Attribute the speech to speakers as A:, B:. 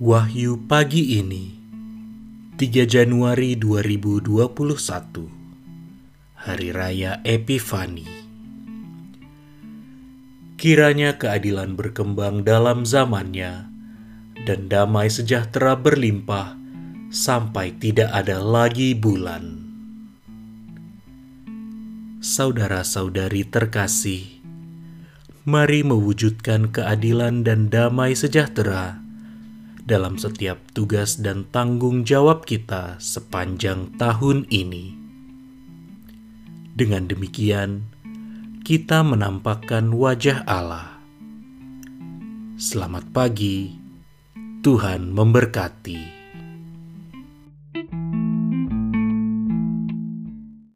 A: Wahyu pagi ini 3 Januari 2021 Hari Raya Epifani Kiranya keadilan berkembang dalam zamannya dan damai sejahtera berlimpah sampai tidak ada lagi bulan. Saudara-saudari terkasih, mari mewujudkan keadilan dan damai sejahtera dalam setiap tugas dan tanggung jawab kita sepanjang tahun ini. Dengan demikian, kita menampakkan wajah Allah. Selamat pagi, Tuhan memberkati.